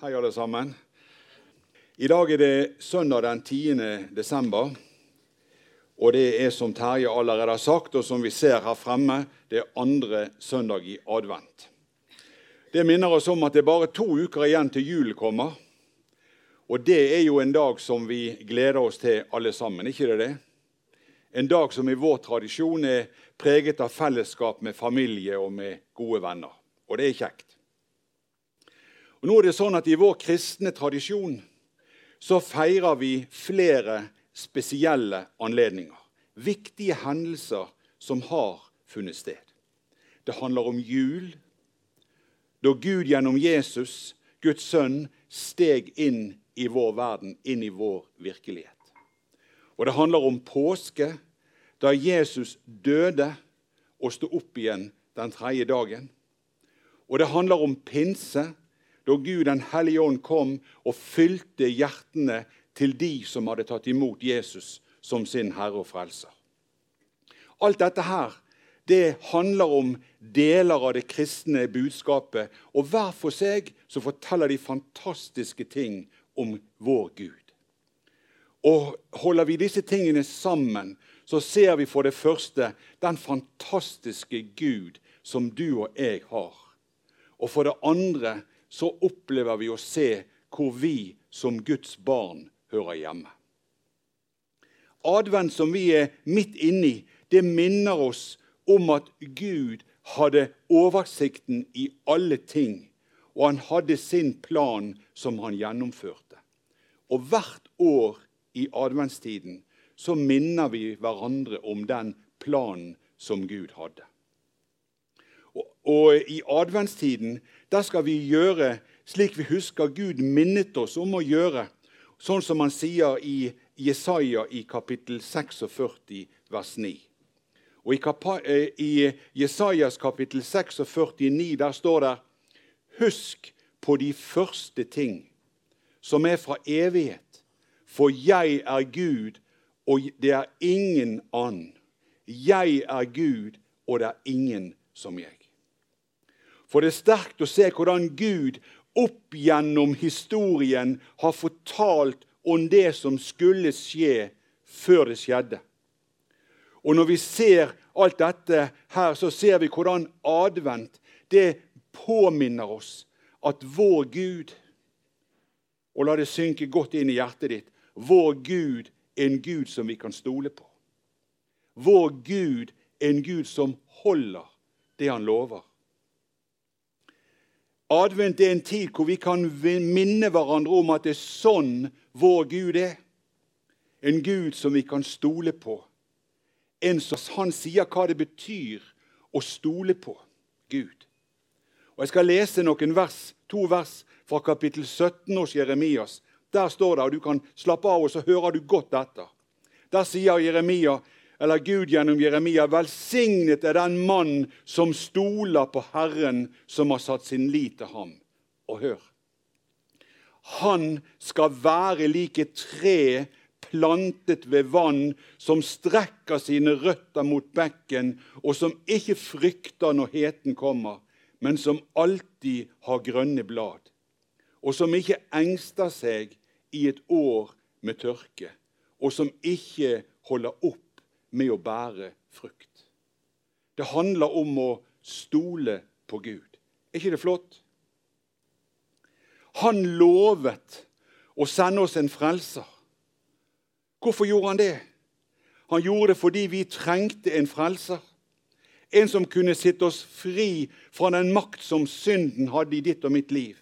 Hei, alle sammen. I dag er det søndag den 10. desember. Og det er som Terje allerede har sagt, og som vi ser her fremme, det er andre søndag i advent. Det minner oss om at det er bare to uker igjen til jul kommer. Og det er jo en dag som vi gleder oss til alle sammen, ikke det det? En dag som i vår tradisjon er preget av fellesskap med familie og med gode venner. Og det er kjekt. Og nå er det sånn at I vår kristne tradisjon så feirer vi flere spesielle anledninger. Viktige hendelser som har funnet sted. Det handler om jul, da Gud gjennom Jesus, Guds sønn, steg inn i vår verden, inn i vår virkelighet. Og det handler om påske, da Jesus døde og sto opp igjen den tredje dagen. Og det handler om pinse, da Gud den hellige ånd kom og fylte hjertene til de som hadde tatt imot Jesus som sin herre og frelser. Alt dette her det handler om deler av det kristne budskapet. Og hver for seg så forteller de fantastiske ting om vår Gud. Og Holder vi disse tingene sammen, så ser vi for det første den fantastiske Gud som du og jeg har. Og for det andre så opplever vi å se hvor vi som Guds barn hører hjemme. Advent som vi er midt inni, det minner oss om at Gud hadde oversikten i alle ting, og han hadde sin plan som han gjennomførte. Og hvert år i adventstiden så minner vi hverandre om den planen som Gud hadde. Og, og i adventstiden der skal vi gjøre slik vi husker Gud minnet oss om å gjøre, sånn som han sier i Jesaja i kapittel 46, vers 9. Og I, eh, i Jesajas kapittel 46, der står det Husk på de første ting, som er fra evighet. For jeg er Gud, og det er ingen annen. Jeg er Gud, og det er ingen som jeg. For det er sterkt å se hvordan Gud opp gjennom historien har fortalt om det som skulle skje før det skjedde. Og Når vi ser alt dette her, så ser vi hvordan advent det påminner oss at vår Gud Og la det synke godt inn i hjertet ditt. Vår Gud er en Gud som vi kan stole på. Vår Gud er en Gud som holder det han lover. Advent er en tid hvor vi kan minne hverandre om at det er sånn vår Gud er. En Gud som vi kan stole på. En som Han sier hva det betyr å stole på Gud. Og Jeg skal lese noen vers, to vers fra kapittel 17 hos Jeremias. Der står det, og Du kan slappe av, og så hører du godt etter. Der sier Jeremia eller Gud gjennom Jeremia, velsignet er den mann som stoler på Herren, som har satt sin lit til ham. Og hør Han skal være lik et tre plantet ved vann, som strekker sine røtter mot bekken, og som ikke frykter når heten kommer, men som alltid har grønne blad, og som ikke engster seg i et år med tørke, og som ikke holder opp med å bære frukt. Det handler om å stole på Gud. Er ikke det flott? Han lovet å sende oss en frelser. Hvorfor gjorde han det? Han gjorde det fordi vi trengte en frelser. En som kunne sitte oss fri fra den makt som synden hadde i ditt og mitt liv,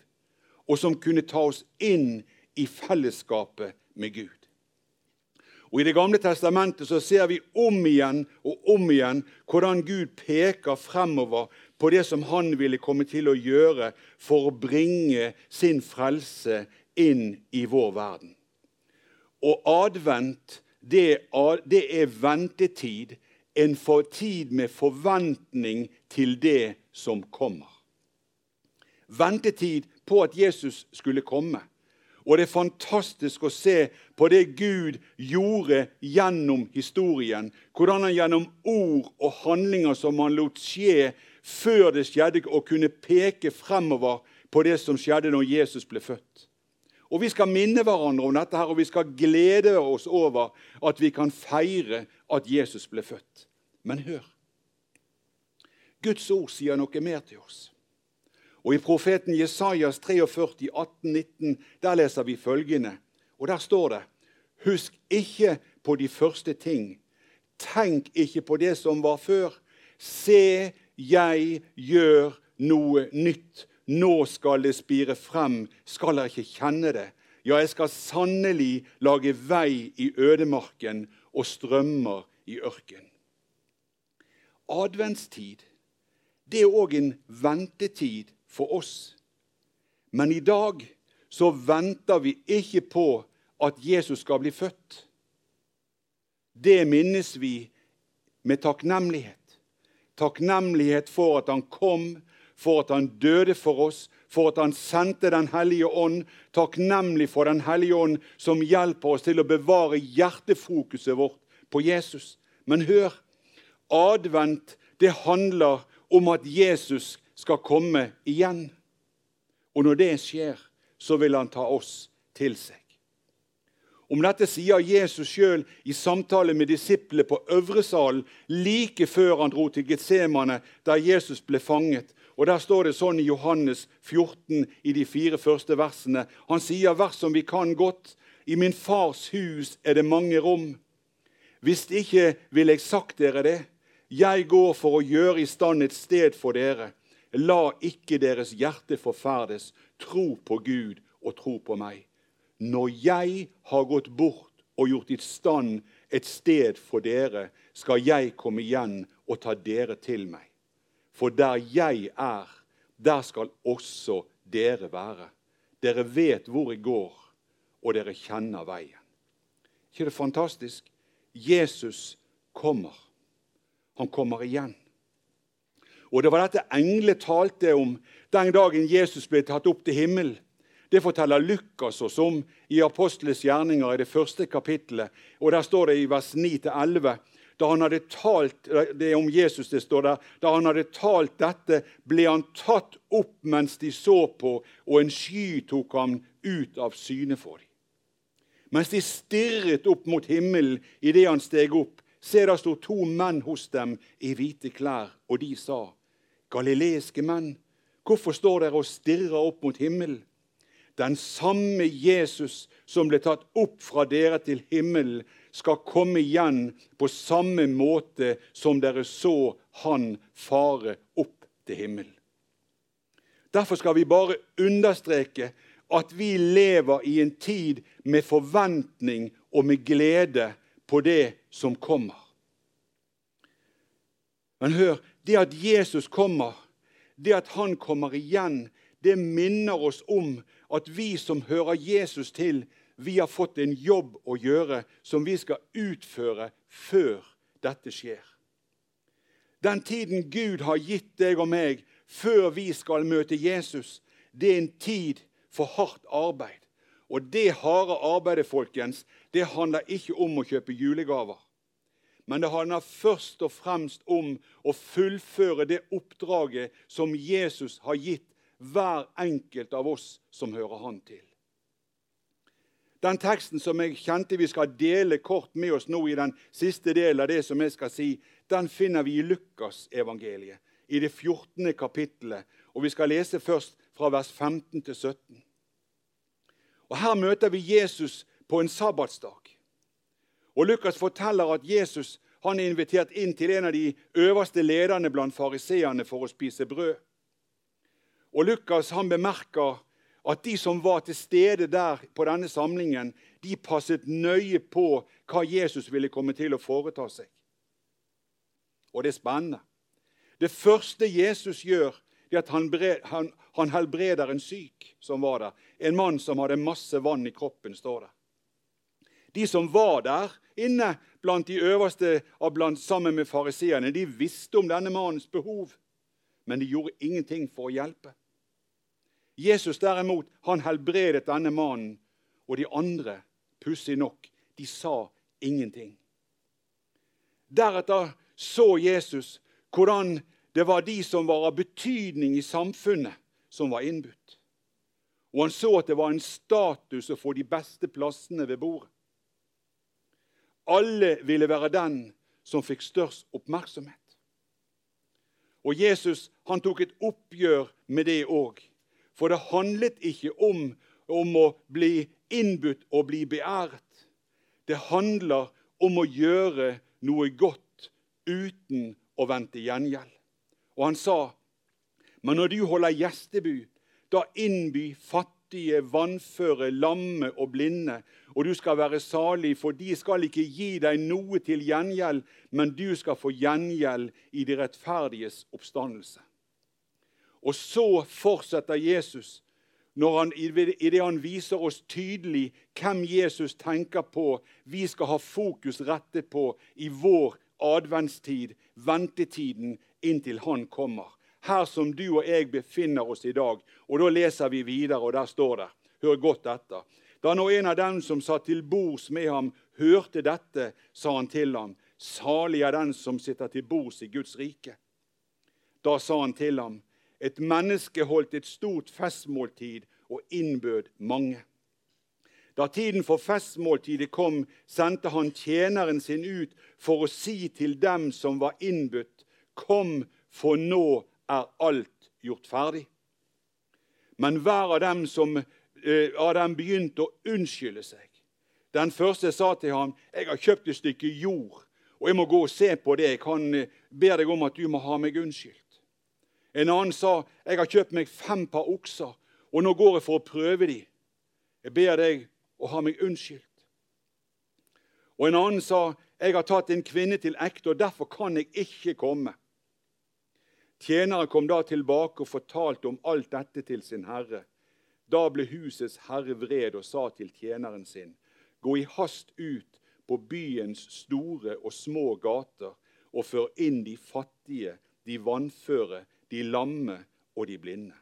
og som kunne ta oss inn i fellesskapet med Gud. Og I Det gamle testamentet så ser vi om igjen og om igjen hvordan Gud peker fremover på det som han ville komme til å gjøre for å bringe sin frelse inn i vår verden. Og advent, det, er ventetid, en tid med forventning til det som kommer. Ventetid på at Jesus skulle komme. Og det er fantastisk å se på det Gud gjorde gjennom historien. Hvordan han gjennom ord og handlinger som han lot skje før det skjedde, og kunne peke fremover på det som skjedde når Jesus ble født. Og Vi skal minne hverandre om dette her, og vi skal glede oss over at vi kan feire at Jesus ble født. Men hør. Guds ord sier noe mer til oss. Og I profeten Jesajas 43, 18-19 der leser vi følgende. Og Der står det Husk ikke på de første ting. Tenk ikke på det som var før. Se, jeg gjør noe nytt. Nå skal det spire frem. Skal dere ikke kjenne det? Ja, jeg skal sannelig lage vei i ødemarken og strømmer i ørken. Adventstid det er òg en ventetid for oss. Men i dag så venter vi ikke på at Jesus skal bli født. Det minnes vi med takknemlighet. Takknemlighet for at han kom, for at han døde for oss, for at han sendte Den hellige ånd. Takknemlig for Den hellige ånd som hjelper oss til å bevare hjertefokuset vårt på Jesus. Men hør, advent det handler om at Jesus skal komme igjen. Og når det skjer, så vil han ta oss til seg. Om dette sier Jesus sjøl i samtale med disiplene på Øvresalen like før han dro til Getsemane, der Jesus ble fanget. Og Der står det sånn i Johannes 14 i de fire første versene. Han sier vers som vi kan godt. I min fars hus er det mange rom. Hvis ikke ville jeg sagt dere det. Jeg går for å gjøre i stand et sted for dere. La ikke deres hjerte forferdes. Tro på Gud og tro på meg. Når jeg har gått bort og gjort i stand et sted for dere, skal jeg komme igjen og ta dere til meg. For der jeg er, der skal også dere være. Dere vet hvor jeg går, og dere kjenner veien. ikke det fantastisk? Jesus kommer. Han kommer igjen. Og Det var dette engle talte om den dagen Jesus ble tatt opp til himmelen. Det forteller Lukas oss om i Apostles gjerninger i det første kapittelet. Og Der står det i vers 9-11 da han hadde talt det om Jesus det står der, da han hadde talt dette, ble han tatt opp mens de så på, og en sky tok ham ut av syne for dem. Mens de stirret opp mot himmelen idet han steg opp, se, da sto to menn hos dem i hvite klær, og de sa:" Galileiske menn, hvorfor står dere og stirrer opp mot himmelen? Den samme Jesus som ble tatt opp fra dere til himmelen, skal komme igjen på samme måte som dere så han fare opp til himmelen. Derfor skal vi bare understreke at vi lever i en tid med forventning og med glede på det som kommer. Men hør, det at Jesus kommer, det at han kommer igjen, det minner oss om at vi som hører Jesus til, vi har fått en jobb å gjøre som vi skal utføre før dette skjer. Den tiden Gud har gitt deg og meg før vi skal møte Jesus, det er en tid for hardt arbeid. Og det harde arbeidet folkens, det handler ikke om å kjøpe julegaver. Men det handler først og fremst om å fullføre det oppdraget som Jesus har gitt hver enkelt av oss som hører Han til. Den teksten som jeg kjente vi skal dele kort med oss nå i den siste delen av det som jeg skal si, den finner vi i Lukasevangeliet, i det 14. kapittelet. Og vi skal lese først fra vers 15 til 17. Og Her møter vi Jesus på en sabbatsdag. Og Lukas forteller at Jesus han er invitert inn til en av de øverste lederne blant fariseerne for å spise brød. Og Lukas han bemerker at de som var til stede der på denne samlingen, de passet nøye på hva Jesus ville komme til å foreta seg. Og det er spennende. Det første Jesus gjør, er at han, han, han helbreder en syk som var der. En mann som hadde masse vann i kroppen, står det. De som var der inne blant de øverste blant, sammen med fariseerne, de visste om denne mannens behov, men de gjorde ingenting for å hjelpe. Jesus derimot, han helbredet denne mannen, og de andre, pussig nok, de sa ingenting. Deretter så Jesus hvordan det var de som var av betydning i samfunnet, som var innbudt. Og han så at det var en status å få de beste plassene ved bordet. Alle ville være den som fikk størst oppmerksomhet. Og Jesus han tok et oppgjør med det òg. For det handlet ikke om, om å bli innbudt og bli beæret. Det handler om å gjøre noe godt uten å vente gjengjeld. Og han sa, men når du holder gjestebud, da innby fattige, vannføre, lamme og blinde. Og du skal være salig, for de skal ikke gi deg noe til gjengjeld, men du skal få gjengjeld i de rettferdiges oppstandelse. Og så fortsetter Jesus når han, i det han viser oss tydelig hvem Jesus tenker på vi skal ha fokus rettet på i vår adventstid, ventetiden, inntil han kommer. Her som du og jeg befinner oss i dag. Og Da leser vi videre, og der står det Hør godt etter. Da nå en av dem som satt til bords med ham, hørte dette, sa han til ham, salig er den som sitter til bords i Guds rike. Da sa han til ham, et menneske holdt et stort festmåltid og innbød mange. Da tiden for festmåltidet kom, sendte han tjeneren sin ut for å si til dem som var innbudt, Kom, for nå er alt gjort ferdig. Men hver av dem som uh, av dem begynte å unnskylde seg. Den første sa til ham, 'Jeg har kjøpt et stykke jord, og jeg må gå og se på det. Jeg kan be ber deg om at du må ha meg unnskyldt.' En annen sa, 'Jeg har kjøpt meg fem par okser, og nå går jeg for å prøve de. Jeg ber deg å ha meg unnskyldt.' Og en annen sa, 'Jeg har tatt en kvinne til ekte, og derfor kan jeg ikke komme.' Tjeneren kom da tilbake og fortalte om alt dette til sin herre. Da ble husets herre vred og sa til tjeneren sin.: Gå i hast ut på byens store og små gater og før inn de fattige, de vannføre, de lamme og de blinde.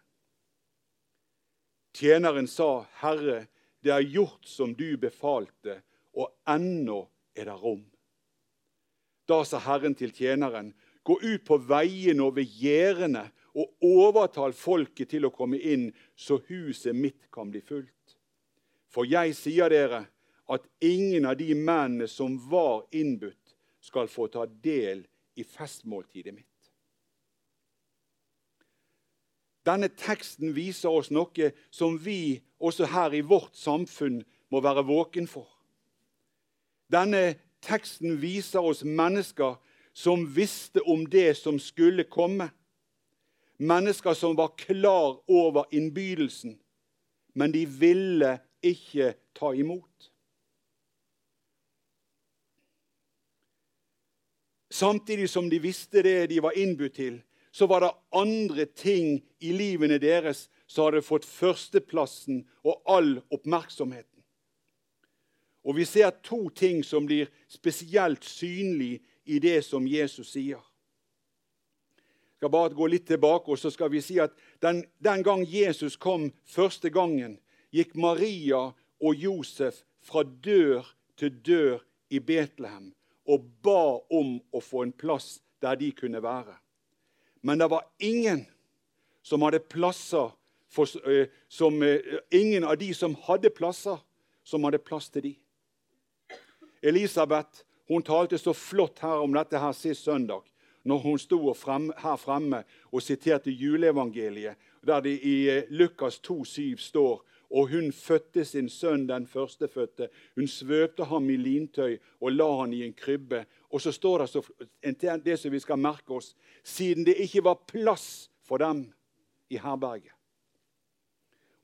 Tjeneren sa, Herre, det er gjort som du befalte, og ennå er det rom. Da sa Herren til tjeneren, gå ut på veiene og ved gjerdene og overtal folket til å komme inn, så huset mitt kan bli fullt. For jeg sier dere at ingen av de mennene som var innbudt, skal få ta del i festmåltidet mitt. Denne teksten viser oss noe som vi også her i vårt samfunn må være våken for. Denne teksten viser oss mennesker som visste om det som skulle komme. Mennesker som var klar over innbydelsen, men de ville ikke ta imot. Samtidig som de visste det de var innbudt til, så var det andre ting i livene deres som hadde fått førsteplassen og all oppmerksomheten. Og Vi ser to ting som blir spesielt synlig i det som Jesus sier. Jeg skal bare gå litt tilbake, og så skal vi si at den, den gang Jesus kom første gangen, gikk Maria og Josef fra dør til dør i Betlehem og ba om å få en plass der de kunne være. Men det var ingen som hadde plasser for, uh, som, uh, Ingen av de som hadde plasser, som hadde plass til de. Elisabeth hun talte så flott her om dette her sist søndag når hun sto her fremme og siterte juleevangeliet, der det i eh, Lukas 2,7 står og hun fødte sin sønn, den førstefødte. Hun svøpte ham i lintøy og la han i en krybbe. Og så står det så, det som vi skal merke oss, siden det ikke var plass for dem i herberget.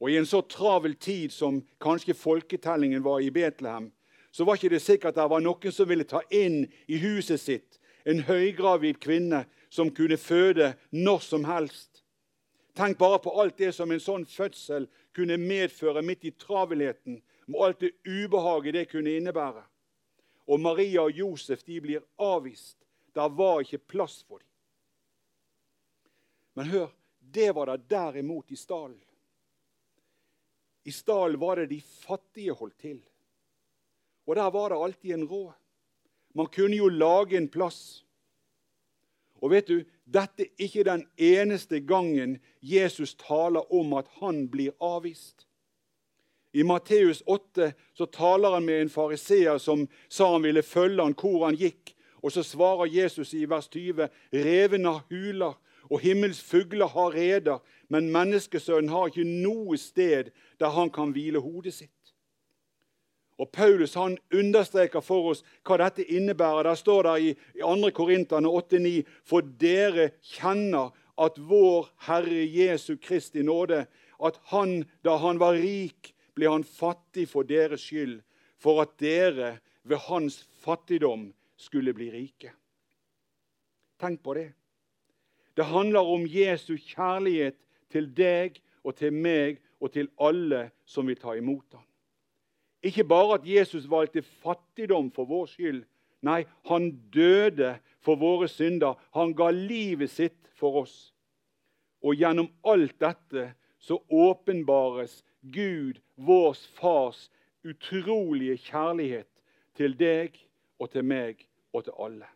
Og I en så travel tid som kanskje folketellingen var i Betlehem, så var ikke det sikkert at det var noen som ville ta inn i huset sitt en høygravid kvinne som kunne føde når som helst. Tenk bare på alt det som en sånn fødsel kunne medføre midt i travelheten, med alt det ubehaget det kunne innebære. Og Maria og Josef de blir avvist. Der var ikke plass for dem. Men hør, det var det derimot i stallen. I stallen var det de fattige holdt til. Og der var det alltid en råd. Man kunne jo lage en plass. Og vet du, Dette er ikke den eneste gangen Jesus taler om at han blir avvist. I Matteus 8 så taler han med en fariseer som sa han ville følge han hvor han gikk. Og så svarer Jesus i vers 20.: Revene har huler, og himmels fugler har reder, men menneskesønnen har ikke noe sted der han kan hvile hodet sitt. Og Paulus han understreker for oss hva dette innebærer. Der står det i, i 2. Korinterne 8,9.: For dere kjenner at vår Herre Jesu Kristi nåde, at han da han var rik, ble han fattig for deres skyld, for at dere ved hans fattigdom skulle bli rike. Tenk på det. Det handler om Jesu kjærlighet til deg og til meg og til alle som vil ta imot ham. Ikke bare at Jesus valgte fattigdom for vår skyld. Nei, han døde for våre synder. Han ga livet sitt for oss. Og gjennom alt dette så åpenbares Gud, vår Fars, utrolige kjærlighet til deg og til meg og til alle.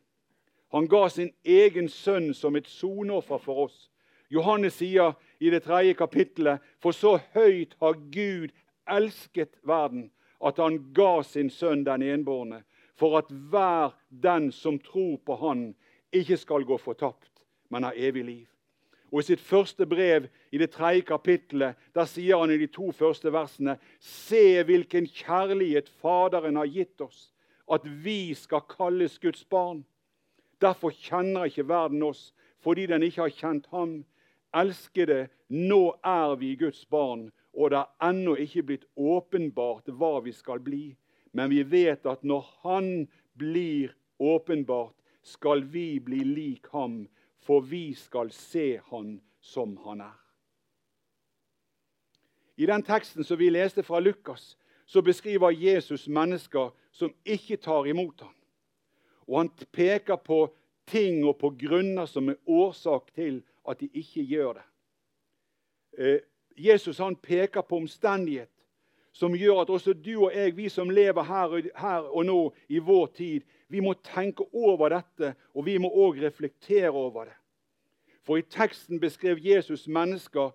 Han ga sin egen sønn som et soneoffer for oss. Johannes sier i det tredje kapittelet, for så høyt har Gud elsket verden at han ga sin sønn den enbårne, for at hver den som tror på Han, ikke skal gå fortapt, men ha evig liv. Og I sitt første brev i det tredje kapittelet der sier han i de to første versene Se hvilken kjærlighet Faderen har gitt oss, at vi skal kalles Guds barn. Derfor kjenner ikke verden oss, fordi den ikke har kjent ham. Elskede, nå er vi Guds barn, og det er ennå ikke blitt åpenbart hva vi skal bli. Men vi vet at når Han blir åpenbart, skal vi bli lik ham, for vi skal se Han som Han er. I den teksten som vi leste fra Lukas, så beskriver Jesus mennesker som ikke tar imot ham. Og han peker på ting og på grunner som er årsak til at de ikke gjør det. Jesus han peker på omstendighet som gjør at også du og jeg, vi som lever her, her og nå i vår tid, vi må tenke over dette, og vi må òg reflektere over det. For i teksten beskrev Jesus mennesker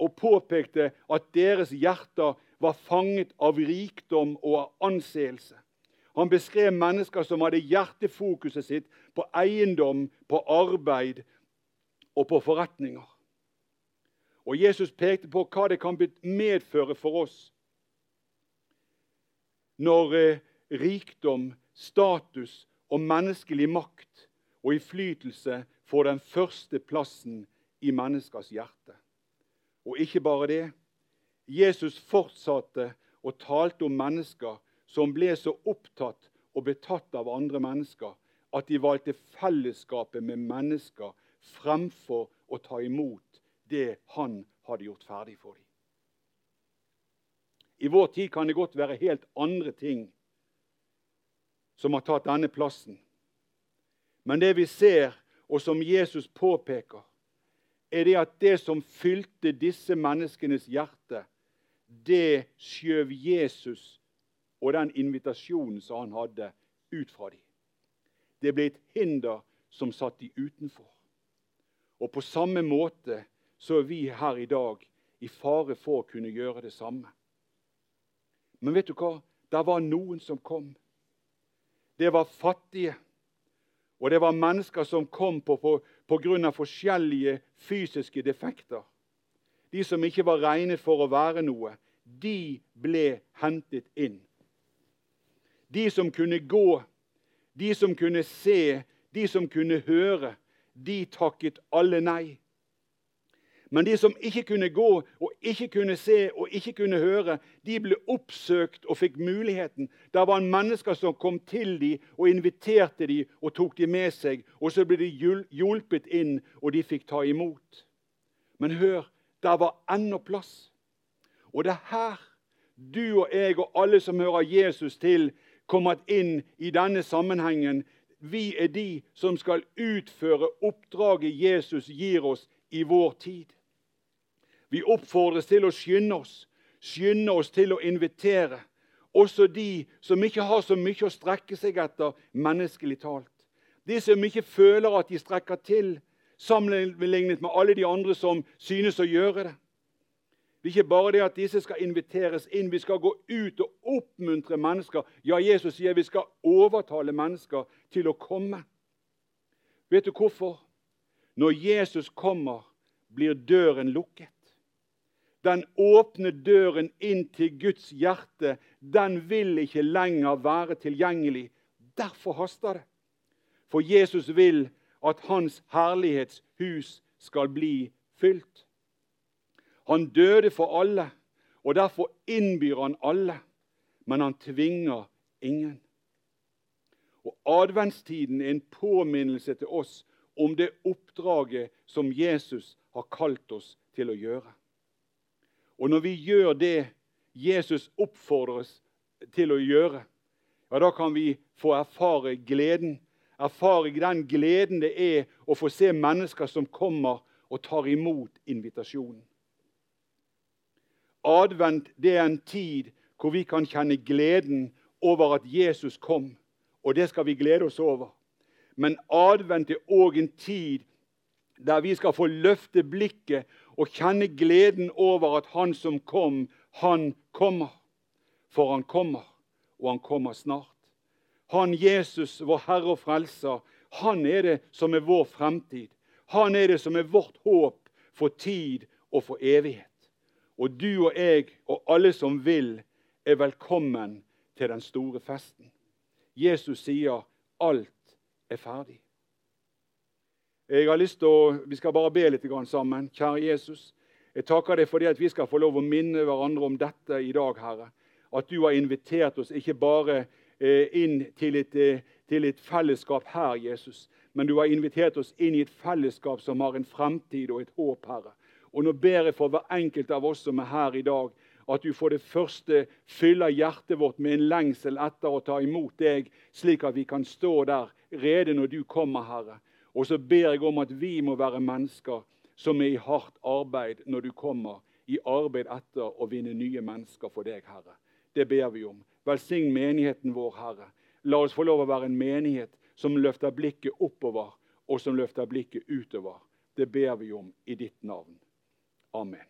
og påpekte at deres hjerter var fanget av rikdom og av anseelse. Han beskrev mennesker som hadde hjertefokuset sitt på eiendom, på arbeid og på forretninger. Og Jesus pekte på hva det kan medføre for oss når eh, rikdom, status og menneskelig makt og innflytelse får den første plassen i menneskers hjerte. Og ikke bare det. Jesus fortsatte og talte om mennesker som ble så opptatt og betatt av andre mennesker at de valgte fellesskapet med mennesker fremfor å ta imot det han hadde gjort ferdig for dem. I vår tid kan det godt være helt andre ting som har tatt denne plassen. Men det vi ser, og som Jesus påpeker, er det at det som fylte disse menneskenes hjerte, det skjøv Jesus og den invitasjonen som han hadde, ut fra dem. Det ble et hinder som satt de utenfor. Og på samme måte så er vi her i dag i fare for å kunne gjøre det samme. Men vet du hva? Det var noen som kom. Det var fattige. Og det var mennesker som kom på pga. forskjellige fysiske defekter. De som ikke var regnet for å være noe, de ble hentet inn. De som kunne gå, de som kunne se, de som kunne høre, de takket alle nei. Men de som ikke kunne gå og ikke kunne se og ikke kunne høre, de ble oppsøkt og fikk muligheten. Det var en mennesker som kom til dem og inviterte dem og tok dem med seg. Og så ble de hjulpet inn, og de fikk ta imot. Men hør, der var ennå plass. Og det er her du og jeg og alle som hører Jesus til, kommer inn i denne sammenhengen. Vi er de som skal utføre oppdraget Jesus gir oss i vår tid. Vi oppfordres til å skynde oss, skynde oss til å invitere. Også de som ikke har så mye å strekke seg etter menneskelig talt. De som ikke føler at de strekker til, sammenlignet med alle de andre som synes å gjøre det. Det er ikke bare det at disse skal inviteres inn. Vi skal gå ut og oppmuntre mennesker. Ja, Jesus sier vi skal overtale mennesker til å komme. Vet du hvorfor? Når Jesus kommer, blir døren lukket. Den åpne døren inn til Guds hjerte, den vil ikke lenger være tilgjengelig. Derfor haster det. For Jesus vil at hans herlighetshus skal bli fylt. Han døde for alle, og derfor innbyr han alle. Men han tvinger ingen. Og Adventstiden er en påminnelse til oss om det oppdraget som Jesus har kalt oss til å gjøre. Og når vi gjør det Jesus oppfordrer oss til å gjøre, ja, da kan vi få erfare gleden. Erfare den gleden det er å få se mennesker som kommer og tar imot invitasjonen. Advent det er en tid hvor vi kan kjenne gleden over at Jesus kom, og det skal vi glede oss over. Men advent er òg en tid der vi skal få løfte blikket og kjenne gleden over at Han som kom, han kommer. For han kommer, og han kommer snart. Han Jesus, vår Herre og Frelser, han er det som er vår fremtid. Han er det som er vårt håp for tid og for evighet. Og du og jeg og alle som vil, er velkommen til den store festen. Jesus sier alt er ferdig. Jeg har lyst til å, Vi skal bare be litt sammen. Kjære Jesus, jeg takker deg for det at vi skal få lov å minne hverandre om dette i dag, Herre. At du har invitert oss ikke bare eh, inn til et, eh, til et fellesskap her, Jesus, men du har invitert oss inn i et fellesskap som har en fremtid og et håp, Herre. Og nå ber jeg for hver enkelt av oss som er her i dag, at du for det første fyller hjertet vårt med en lengsel etter å ta imot deg, slik at vi kan stå der rede når du kommer, Herre. Og så ber jeg om at vi må være mennesker som er i hardt arbeid når du kommer, i arbeid etter å vinne nye mennesker for deg, Herre. Det ber vi om. Velsign menigheten vår, Herre. La oss få lov å være en menighet som løfter blikket oppover, og som løfter blikket utover. Det ber vi om i ditt navn. Amen.